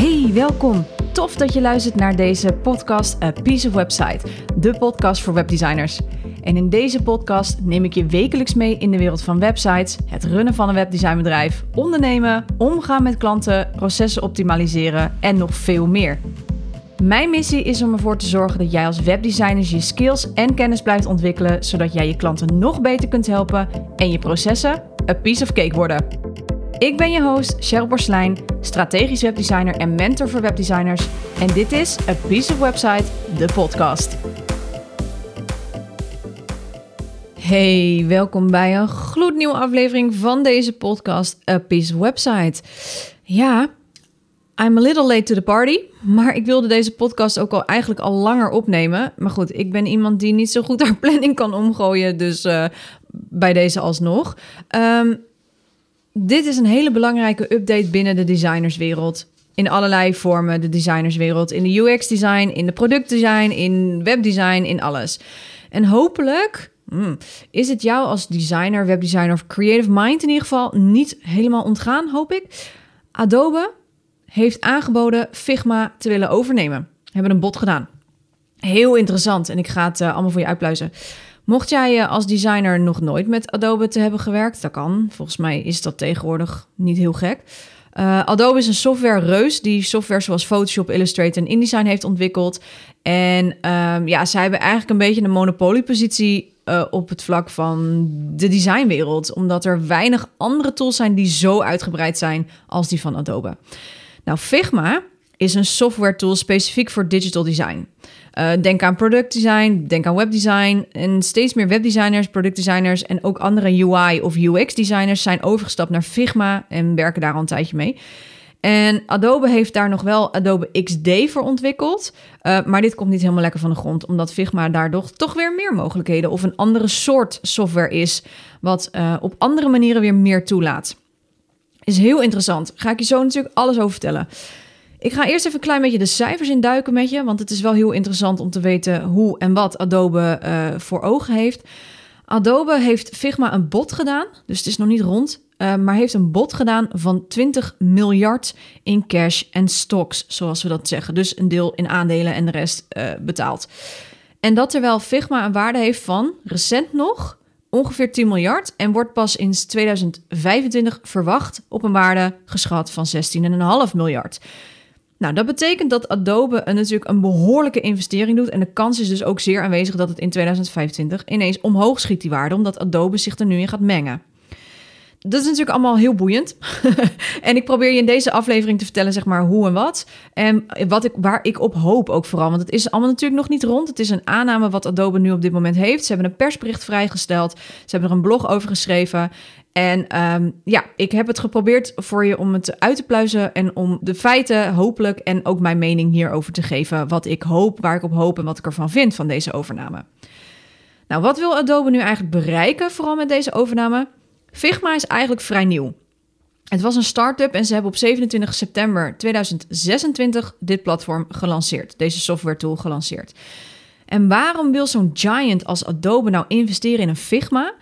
Hey, welkom. Tof dat je luistert naar deze podcast A Piece of Website, de podcast voor webdesigners. En in deze podcast neem ik je wekelijks mee in de wereld van websites, het runnen van een webdesignbedrijf, ondernemen, omgaan met klanten, processen optimaliseren en nog veel meer. Mijn missie is om ervoor te zorgen dat jij als webdesigner je skills en kennis blijft ontwikkelen, zodat jij je klanten nog beter kunt helpen en je processen a piece of cake worden. Ik ben je host, Cheryl Borslijn, strategisch webdesigner en mentor voor webdesigners. En dit is A Piece of Website, de podcast. Hey, welkom bij een gloednieuwe aflevering van deze podcast, A Piece of Website. Ja, I'm a little late to the party, maar ik wilde deze podcast ook al eigenlijk al langer opnemen. Maar goed, ik ben iemand die niet zo goed haar planning kan omgooien, dus uh, bij deze alsnog. Um, dit is een hele belangrijke update binnen de designerswereld. In allerlei vormen, de designerswereld. In de UX-design, in de productdesign, in webdesign, in alles. En hopelijk hmm, is het jou als designer, webdesigner of creative mind in ieder geval niet helemaal ontgaan, hoop ik. Adobe heeft aangeboden Figma te willen overnemen. Hebben een bod gedaan. Heel interessant en ik ga het uh, allemaal voor je uitpluizen. Mocht jij als designer nog nooit met Adobe te hebben gewerkt, dat kan. Volgens mij is dat tegenwoordig niet heel gek. Uh, Adobe is een software reus die software zoals Photoshop, Illustrator en InDesign heeft ontwikkeld. En um, ja, zij hebben eigenlijk een beetje een monopoliepositie uh, op het vlak van de designwereld. Omdat er weinig andere tools zijn die zo uitgebreid zijn als die van Adobe. Nou, Figma is een software tool specifiek voor digital design. Uh, denk aan productdesign, denk aan webdesign. En steeds meer webdesigners, productdesigners en ook andere UI of UX designers zijn overgestapt naar Figma en werken daar al een tijdje mee. En Adobe heeft daar nog wel Adobe XD voor ontwikkeld. Uh, maar dit komt niet helemaal lekker van de grond, omdat Figma daardoor toch weer meer mogelijkheden of een andere soort software is, wat uh, op andere manieren weer meer toelaat. Is heel interessant. Ga ik je zo natuurlijk alles over vertellen. Ik ga eerst even een klein beetje de cijfers induiken met je, want het is wel heel interessant om te weten hoe en wat Adobe uh, voor ogen heeft. Adobe heeft Figma een bod gedaan, dus het is nog niet rond, uh, maar heeft een bod gedaan van 20 miljard in cash en stocks, zoals we dat zeggen. Dus een deel in aandelen en de rest uh, betaald. En dat terwijl Figma een waarde heeft van, recent nog, ongeveer 10 miljard en wordt pas in 2025 verwacht op een waarde geschat van 16,5 miljard. Nou, dat betekent dat Adobe een, natuurlijk een behoorlijke investering doet. En de kans is dus ook zeer aanwezig dat het in 2025 ineens omhoog schiet, die waarde, omdat Adobe zich er nu in gaat mengen. Dat is natuurlijk allemaal heel boeiend. en ik probeer je in deze aflevering te vertellen, zeg maar, hoe en wat. En wat ik, waar ik op hoop ook vooral. Want het is allemaal natuurlijk nog niet rond. Het is een aanname wat Adobe nu op dit moment heeft. Ze hebben een persbericht vrijgesteld. Ze hebben er een blog over geschreven. En um, ja, ik heb het geprobeerd voor je om het uit te pluizen en om de feiten hopelijk en ook mijn mening hierover te geven. Wat ik hoop, waar ik op hoop en wat ik ervan vind van deze overname. Nou, wat wil Adobe nu eigenlijk bereiken, vooral met deze overname? Figma is eigenlijk vrij nieuw. Het was een start-up en ze hebben op 27 september 2026 dit platform gelanceerd, deze software tool gelanceerd. En waarom wil zo'n giant als Adobe nou investeren in een Figma?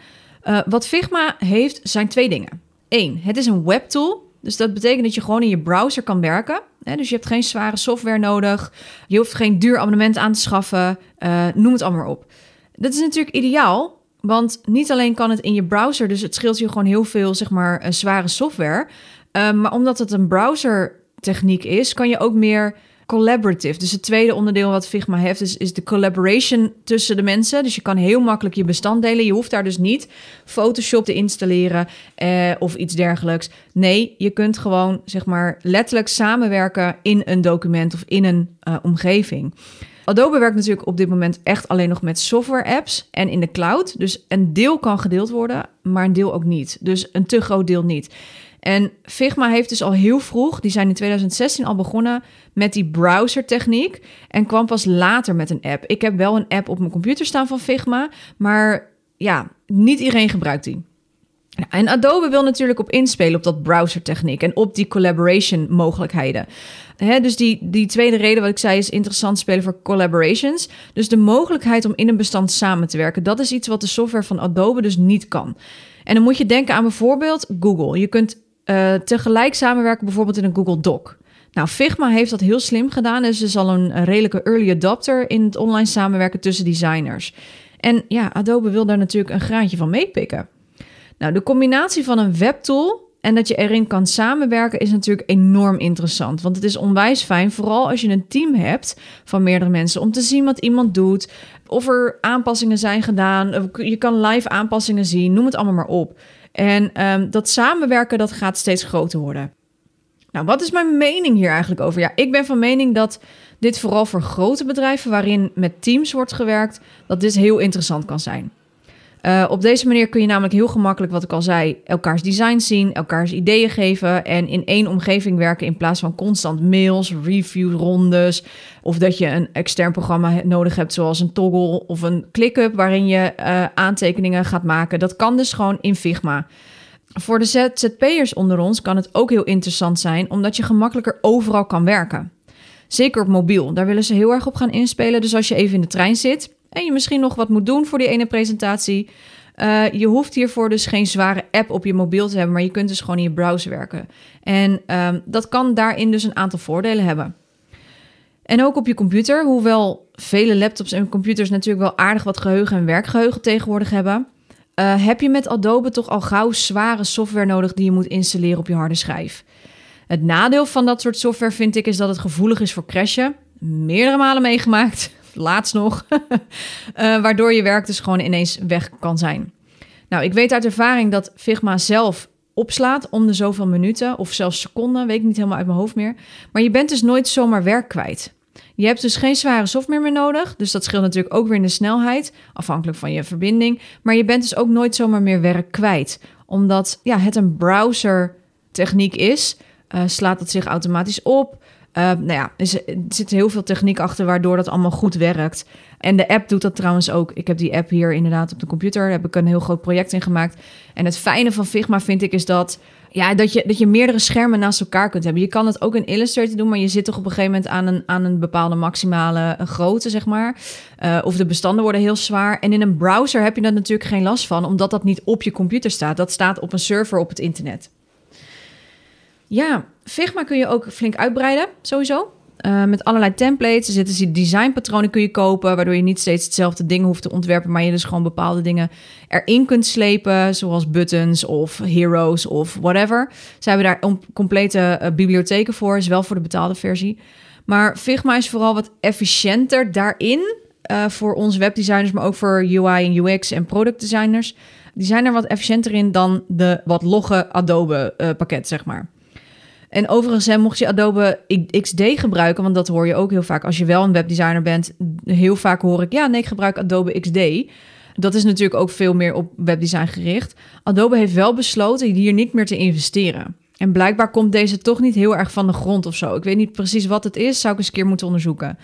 Uh, wat Figma heeft zijn twee dingen. Eén, het is een webtool. Dus dat betekent dat je gewoon in je browser kan werken. Hè? Dus je hebt geen zware software nodig. Je hoeft geen duur abonnement aan te schaffen. Uh, noem het allemaal op. Dat is natuurlijk ideaal. Want niet alleen kan het in je browser, dus het scheelt je gewoon heel veel, zeg maar, uh, zware software. Uh, maar omdat het een browser techniek is, kan je ook meer collaborative. Dus het tweede onderdeel wat Figma heeft, is, de collaboration tussen de mensen. Dus je kan heel makkelijk je bestand delen. Je hoeft daar dus niet Photoshop te installeren eh, of iets dergelijks. Nee, je kunt gewoon zeg maar letterlijk samenwerken in een document of in een uh, omgeving. Adobe werkt natuurlijk op dit moment echt alleen nog met software apps en in de cloud. Dus een deel kan gedeeld worden, maar een deel ook niet. Dus een te groot deel niet. En Figma heeft dus al heel vroeg, die zijn in 2016 al begonnen met die browser techniek en kwam pas later met een app. Ik heb wel een app op mijn computer staan van Figma, maar ja, niet iedereen gebruikt die. En Adobe wil natuurlijk op inspelen op dat browser techniek en op die collaboration mogelijkheden. dus die, die tweede reden wat ik zei is interessant spelen voor collaborations. Dus de mogelijkheid om in een bestand samen te werken. Dat is iets wat de software van Adobe dus niet kan. En dan moet je denken aan bijvoorbeeld Google. Je kunt uh, tegelijk samenwerken bijvoorbeeld in een Google Doc. Nou, Figma heeft dat heel slim gedaan. Dus is al een redelijke early adopter in het online samenwerken tussen designers. En ja, Adobe wil daar natuurlijk een graantje van meepikken. Nou, de combinatie van een webtool en dat je erin kan samenwerken is natuurlijk enorm interessant. Want het is onwijs fijn, vooral als je een team hebt van meerdere mensen, om te zien wat iemand doet. Of er aanpassingen zijn gedaan. Je kan live aanpassingen zien, noem het allemaal maar op. En ehm, dat samenwerken, dat gaat steeds groter worden. Nou, wat is mijn mening hier eigenlijk over? Ja, ik ben van mening dat dit vooral voor grote bedrijven waarin met teams wordt gewerkt, dat dit heel interessant kan zijn. Uh, op deze manier kun je namelijk heel gemakkelijk, wat ik al zei, elkaars design zien, elkaars ideeën geven en in één omgeving werken in plaats van constant mails, review-rondes of dat je een extern programma nodig hebt zoals een toggle of een ClickUp waarin je uh, aantekeningen gaat maken. Dat kan dus gewoon in Figma. Voor de ZZP'ers onder ons kan het ook heel interessant zijn omdat je gemakkelijker overal kan werken. Zeker op mobiel, daar willen ze heel erg op gaan inspelen. Dus als je even in de trein zit en je misschien nog wat moet doen voor die ene presentatie. Uh, je hoeft hiervoor dus geen zware app op je mobiel te hebben, maar je kunt dus gewoon in je browser werken. En um, dat kan daarin dus een aantal voordelen hebben. En ook op je computer, hoewel vele laptops en computers natuurlijk wel aardig wat geheugen en werkgeheugen tegenwoordig hebben, uh, heb je met Adobe toch al gauw zware software nodig die je moet installeren op je harde schijf. Het nadeel van dat soort software vind ik is dat het gevoelig is voor crashen. Meerdere malen meegemaakt laatst nog, uh, waardoor je werk dus gewoon ineens weg kan zijn. Nou, ik weet uit ervaring dat Figma zelf opslaat om de zoveel minuten of zelfs seconden, weet ik niet helemaal uit mijn hoofd meer. Maar je bent dus nooit zomaar werk kwijt. Je hebt dus geen zware software meer nodig, dus dat scheelt natuurlijk ook weer in de snelheid, afhankelijk van je verbinding. Maar je bent dus ook nooit zomaar meer werk kwijt, omdat ja, het een browser techniek is. Uh, slaat het zich automatisch op. Uh, nou ja, er zit heel veel techniek achter waardoor dat allemaal goed werkt. En de app doet dat trouwens ook. Ik heb die app hier inderdaad op de computer. Daar heb ik een heel groot project in gemaakt. En het fijne van Figma vind ik is dat, ja, dat, je, dat je meerdere schermen naast elkaar kunt hebben. Je kan het ook in Illustrator doen, maar je zit toch op een gegeven moment aan een, aan een bepaalde maximale eh, grootte, zeg maar. Uh, of de bestanden worden heel zwaar. En in een browser heb je daar natuurlijk geen last van, omdat dat niet op je computer staat. Dat staat op een server op het internet. Ja, Figma kun je ook flink uitbreiden, sowieso. Uh, met allerlei templates. Er zitten designpatronen kun je kopen, waardoor je niet steeds hetzelfde ding hoeft te ontwerpen, maar je dus gewoon bepaalde dingen erin kunt slepen, zoals buttons of heroes of whatever. Ze hebben daar complete uh, bibliotheken voor, is wel voor de betaalde versie. Maar Figma is vooral wat efficiënter daarin uh, voor onze webdesigners, maar ook voor UI en UX en productdesigners. Die zijn er wat efficiënter in dan de wat logge Adobe pakket, zeg maar. En overigens, mocht je Adobe XD gebruiken, want dat hoor je ook heel vaak als je wel een webdesigner bent, heel vaak hoor ik, ja, nee, ik gebruik Adobe XD. Dat is natuurlijk ook veel meer op webdesign gericht. Adobe heeft wel besloten hier niet meer te investeren. En blijkbaar komt deze toch niet heel erg van de grond of zo. Ik weet niet precies wat het is, zou ik eens een keer moeten onderzoeken.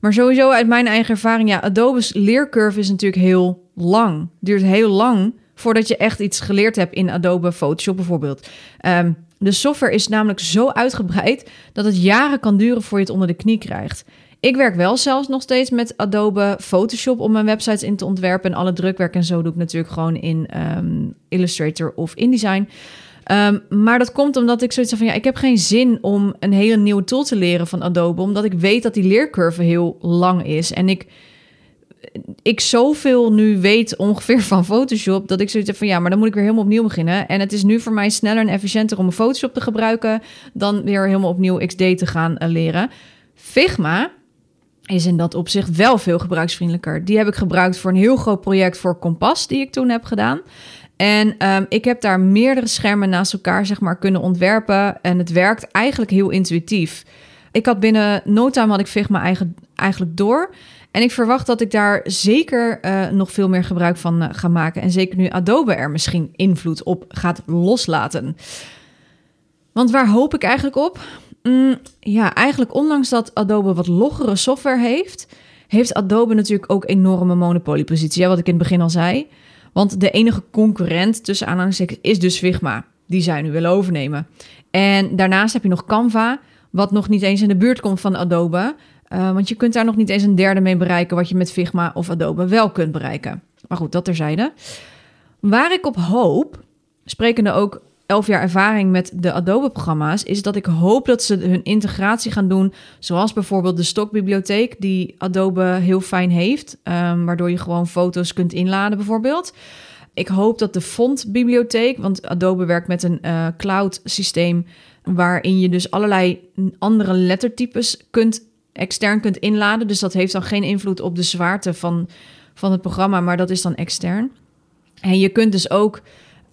Maar sowieso uit mijn eigen ervaring, ja, Adobe's leercurve is natuurlijk heel lang. Duurt heel lang voordat je echt iets geleerd hebt in Adobe Photoshop bijvoorbeeld. Um, de software is namelijk zo uitgebreid dat het jaren kan duren voor je het onder de knie krijgt. Ik werk wel zelfs nog steeds met Adobe Photoshop om mijn websites in te ontwerpen. En alle drukwerk en zo doe ik natuurlijk gewoon in um, Illustrator of InDesign. Um, maar dat komt omdat ik zoiets van ja, ik heb geen zin om een hele nieuwe tool te leren van Adobe, omdat ik weet dat die leercurve heel lang is en ik ik zoveel nu weet ongeveer van Photoshop dat ik zoiets heb van ja, maar dan moet ik weer helemaal opnieuw beginnen. En het is nu voor mij sneller en efficiënter om een Photoshop te gebruiken dan weer helemaal opnieuw XD te gaan uh, leren. Figma is in dat opzicht wel veel gebruiksvriendelijker. Die heb ik gebruikt voor een heel groot project voor Kompas die ik toen heb gedaan. En um, ik heb daar meerdere schermen naast elkaar zeg maar kunnen ontwerpen en het werkt eigenlijk heel intuïtief. Ik had binnen no time had ik Figma eigen, eigenlijk door. En ik verwacht dat ik daar zeker uh, nog veel meer gebruik van uh, ga maken. En zeker nu Adobe er misschien invloed op gaat loslaten. Want waar hoop ik eigenlijk op? Mm, ja, eigenlijk ondanks dat Adobe wat loggere software heeft, heeft Adobe natuurlijk ook enorme monopoliepositie. Ja, wat ik in het begin al zei. Want de enige concurrent tussen aanhalingstekens is dus Figma. Die zij nu willen overnemen. En daarnaast heb je nog Canva, wat nog niet eens in de buurt komt van Adobe. Uh, want je kunt daar nog niet eens een derde mee bereiken wat je met Figma of Adobe wel kunt bereiken. Maar goed, dat terzijde. Waar ik op hoop, sprekende ook elf jaar ervaring met de Adobe-programma's, is dat ik hoop dat ze hun integratie gaan doen, zoals bijvoorbeeld de stokbibliotheek, die Adobe heel fijn heeft, um, waardoor je gewoon foto's kunt inladen, bijvoorbeeld. Ik hoop dat de fontbibliotheek, want Adobe werkt met een uh, cloud systeem waarin je dus allerlei andere lettertypes kunt extern kunt inladen. Dus dat heeft dan geen invloed op de zwaarte van, van het programma, maar dat is dan extern. En je kunt dus ook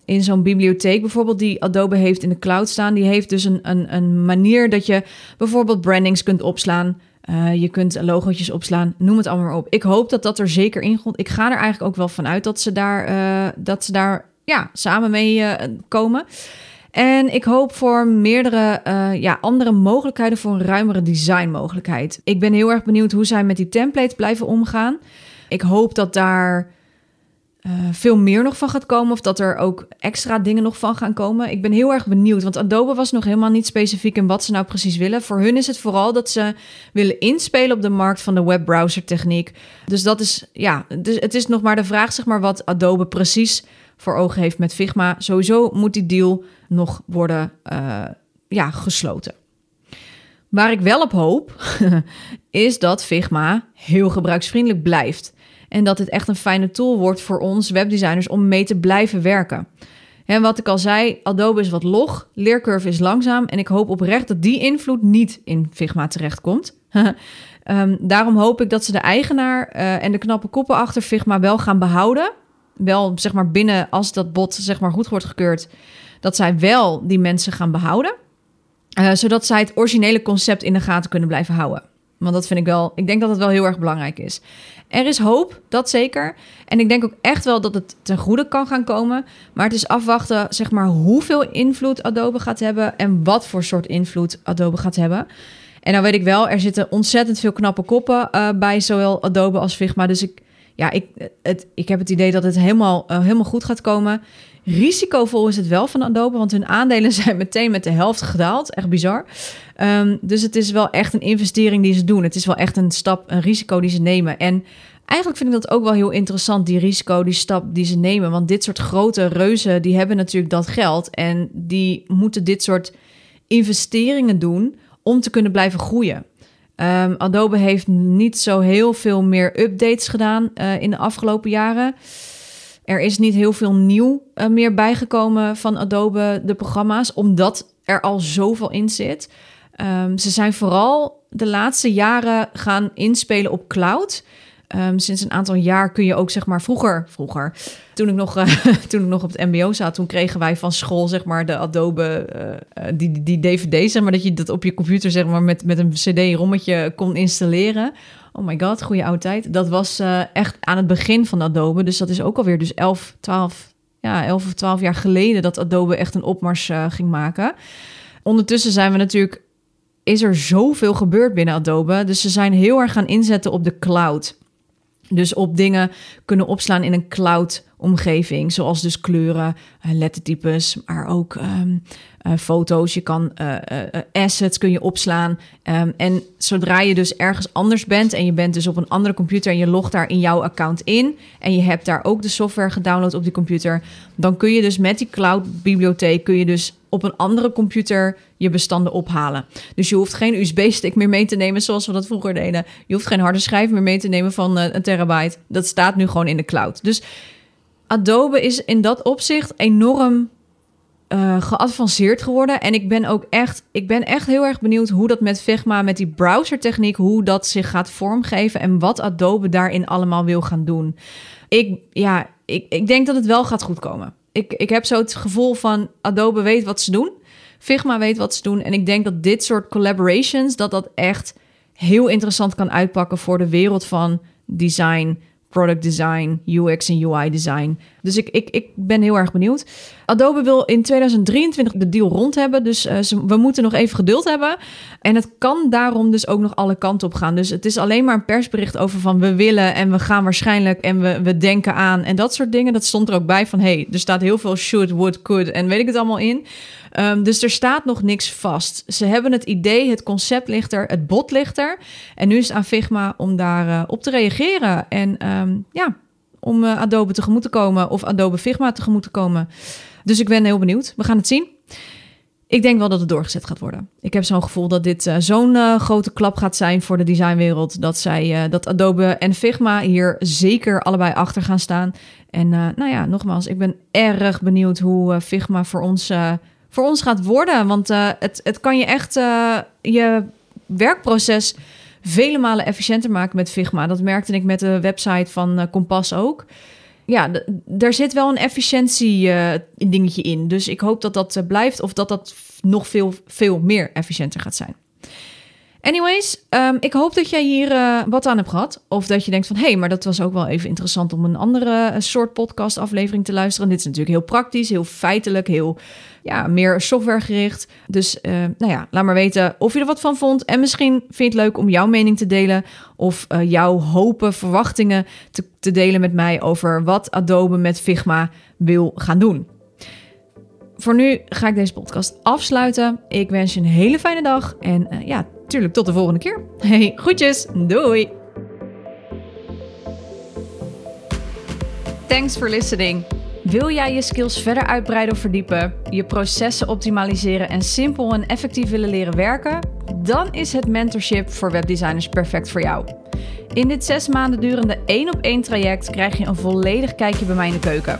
in zo'n bibliotheek bijvoorbeeld die Adobe heeft in de cloud staan, die heeft dus een, een, een manier dat je bijvoorbeeld brandings kunt opslaan. Uh, je kunt logootjes opslaan, noem het allemaal maar op. Ik hoop dat dat er zeker in komt. Ik ga er eigenlijk ook wel vanuit dat ze daar, uh, dat ze daar ja, samen mee uh, komen. En ik hoop voor meerdere ja, andere mogelijkheden voor een ruimere designmogelijkheid. Ik ben heel erg benieuwd hoe zij met die templates blijven omgaan. Ik hoop dat daar uh, veel meer nog van gaat komen. Of dat er ook extra dingen nog van gaan komen. Ik ben heel erg benieuwd. Want Adobe was nog helemaal niet specifiek in wat ze nou precies willen. Voor hun is het vooral dat ze willen inspelen op de markt van de webbrowser techniek. Dus dat is, ja, dus het is nog maar de vraag, zeg maar, wat Adobe precies voor ogen heeft met Figma. Sowieso moet die deal nog worden uh, ja, gesloten. Waar ik wel op hoop, is dat Figma heel gebruiksvriendelijk blijft. En dat het echt een fijne tool wordt voor ons webdesigners om mee te blijven werken. En wat ik al zei, Adobe is wat log, leercurve is langzaam en ik hoop oprecht dat die invloed niet in Figma terechtkomt. um, daarom hoop ik dat ze de eigenaar uh, en de knappe koppen achter Figma wel gaan behouden. Wel zeg maar binnen als dat bot zeg maar goed wordt gekeurd, dat zij wel die mensen gaan behouden. Uh, zodat zij het originele concept in de gaten kunnen blijven houden. Want dat vind ik wel, ik denk dat het wel heel erg belangrijk is. Er is hoop, dat zeker. En ik denk ook echt wel dat het ten goede kan gaan komen. Maar het is afwachten, zeg maar, hoeveel invloed Adobe gaat hebben en wat voor soort invloed Adobe gaat hebben. En dan weet ik wel, er zitten ontzettend veel knappe koppen uh, bij zowel Adobe als Figma. Dus ik, ja, ik, het, ik heb het idee dat het helemaal, uh, helemaal goed gaat komen. Risicovol is het wel van Adobe, want hun aandelen zijn meteen met de helft gedaald. Echt bizar. Um, dus het is wel echt een investering die ze doen. Het is wel echt een stap, een risico die ze nemen. En eigenlijk vind ik dat ook wel heel interessant, die risico, die stap die ze nemen. Want dit soort grote reuzen, die hebben natuurlijk dat geld. En die moeten dit soort investeringen doen om te kunnen blijven groeien. Um, Adobe heeft niet zo heel veel meer updates gedaan uh, in de afgelopen jaren. Er is niet heel veel nieuw uh, meer bijgekomen van Adobe, de programma's, omdat er al zoveel in zit. Um, ze zijn vooral de laatste jaren gaan inspelen op cloud. Um, sinds een aantal jaar kun je ook, zeg maar, vroeger, vroeger, toen ik nog, uh, toen ik nog op het MBO zat, toen kregen wij van school, zeg maar, de Adobe, uh, die, die, die DVD, zeg maar, dat je dat op je computer, zeg maar, met, met een CD-rommetje kon installeren. Oh my god, goede oude tijd. Dat was echt aan het begin van Adobe. Dus dat is ook alweer dus 11, 12, ja, 11 of 12 jaar geleden dat Adobe echt een opmars ging maken. Ondertussen zijn we natuurlijk, is er zoveel gebeurd binnen Adobe. Dus ze zijn heel erg gaan inzetten op de cloud. Dus op dingen kunnen opslaan in een cloud omgeving, zoals dus kleuren, uh, lettertypes, maar ook um, uh, foto's. Je kan uh, assets kun je opslaan. Um, en zodra je dus ergens anders bent en je bent dus op een andere computer en je logt daar in jouw account in en je hebt daar ook de software gedownload op die computer, dan kun je dus met die cloud bibliotheek kun je dus op een andere computer je bestanden ophalen. Dus je hoeft geen USB-stick meer mee te nemen zoals we dat vroeger deden. Je hoeft geen harde schijf meer mee te nemen van een terabyte. Dat staat nu gewoon in de cloud. Dus Adobe is in dat opzicht enorm uh, geavanceerd geworden. En ik ben ook echt, ik ben echt heel erg benieuwd hoe dat met Figma, met die browsertechniek, hoe dat zich gaat vormgeven en wat Adobe daarin allemaal wil gaan doen. Ik, ja, ik, ik denk dat het wel gaat goed komen. Ik, ik heb zo het gevoel van Adobe weet wat ze doen. Figma weet wat ze doen. En ik denk dat dit soort collaborations, dat dat echt heel interessant kan uitpakken voor de wereld van design, product design, UX en UI design. Dus ik, ik, ik ben heel erg benieuwd. Adobe wil in 2023 de deal rond hebben, dus uh, we moeten nog even geduld hebben. En het kan daarom dus ook nog alle kanten op gaan. Dus het is alleen maar een persbericht over van we willen en we gaan waarschijnlijk en we, we denken aan en dat soort dingen. Dat stond er ook bij van hey, er staat heel veel should, would, could en weet ik het allemaal in. Um, dus er staat nog niks vast. Ze hebben het idee, het concept ligt er, het bot ligt er. En nu is het aan Figma om daar uh, op te reageren. En um, ja, om uh, Adobe tegemoet te komen of Adobe Figma tegemoet te komen. Dus ik ben heel benieuwd. We gaan het zien. Ik denk wel dat het doorgezet gaat worden. Ik heb zo'n gevoel dat dit uh, zo'n uh, grote klap gaat zijn voor de designwereld. Dat, zij, dat Adobe en Figma hier zeker allebei achter gaan staan. En nou ja, nogmaals, ik ben erg benieuwd hoe Figma voor ons, voor ons gaat worden. Want het, het kan je echt je werkproces vele malen efficiënter maken met Figma. Dat merkte ik met de website van Kompas ook ja, er zit wel een efficiëntie uh, dingetje in. Dus ik hoop dat dat uh, blijft of dat dat nog veel, veel meer efficiënter gaat zijn. Anyways, um, ik hoop dat jij hier uh, wat aan hebt gehad. Of dat je denkt van, hé, hey, maar dat was ook wel even interessant om een andere soort podcast aflevering te luisteren. Dit is natuurlijk heel praktisch, heel feitelijk, heel ja, meer softwaregericht. Dus uh, nou ja, laat maar weten of je er wat van vond. En misschien vind je het leuk om jouw mening te delen. Of jouw hopen, verwachtingen te, delen met mij over wat Adobe met Figma wil gaan doen. Voor nu ga ik deze podcast afsluiten. Ik wens je een hele fijne dag. En ja, tuurlijk tot de volgende keer. Hey, groetjes. Doei. Thanks for listening. Wil jij je skills verder uitbreiden of verdiepen, je processen optimaliseren en simpel en effectief willen leren werken? Dan is het mentorship voor webdesigners perfect voor jou. In dit zes maanden durende één op één traject krijg je een volledig kijkje bij mij in de keuken.